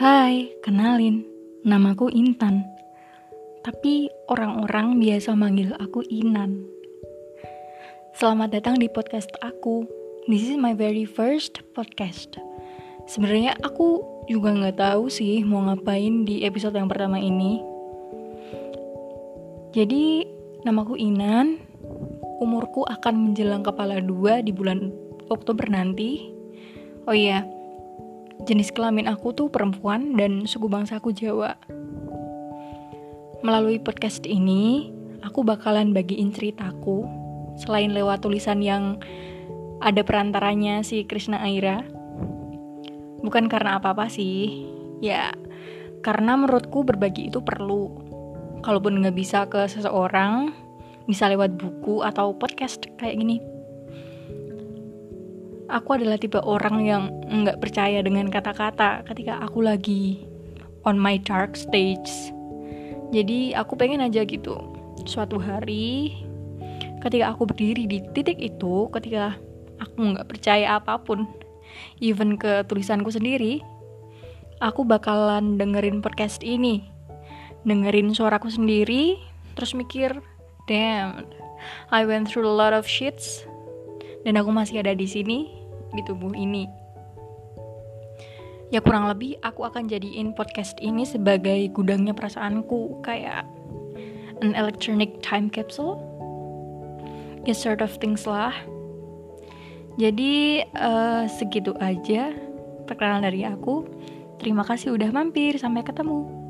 Hai, kenalin, namaku Intan. Tapi orang-orang biasa manggil aku Inan. Selamat datang di podcast aku. This is my very first podcast. Sebenarnya aku juga nggak tahu sih mau ngapain di episode yang pertama ini. Jadi, namaku Inan. Umurku akan menjelang kepala dua di bulan Oktober nanti. Oh iya, jenis kelamin aku tuh perempuan dan suku bangsa aku Jawa. Melalui podcast ini, aku bakalan bagiin ceritaku selain lewat tulisan yang ada perantaranya si Krishna Aira. Bukan karena apa-apa sih, ya karena menurutku berbagi itu perlu. Kalaupun nggak bisa ke seseorang, bisa lewat buku atau podcast kayak gini aku adalah tipe orang yang nggak percaya dengan kata-kata ketika aku lagi on my dark stage. Jadi aku pengen aja gitu. Suatu hari ketika aku berdiri di titik itu, ketika aku nggak percaya apa pun, even ke tulisanku sendiri, aku bakalan dengerin podcast ini, dengerin suaraku sendiri, terus mikir, damn, I went through a lot of shits, dan aku masih ada di sini di tubuh ini. Ya kurang lebih aku akan jadiin podcast ini sebagai gudangnya perasaanku kayak an electronic time capsule. Ya sort of things lah. Jadi uh, segitu aja perkenalan dari aku. Terima kasih udah mampir. Sampai ketemu.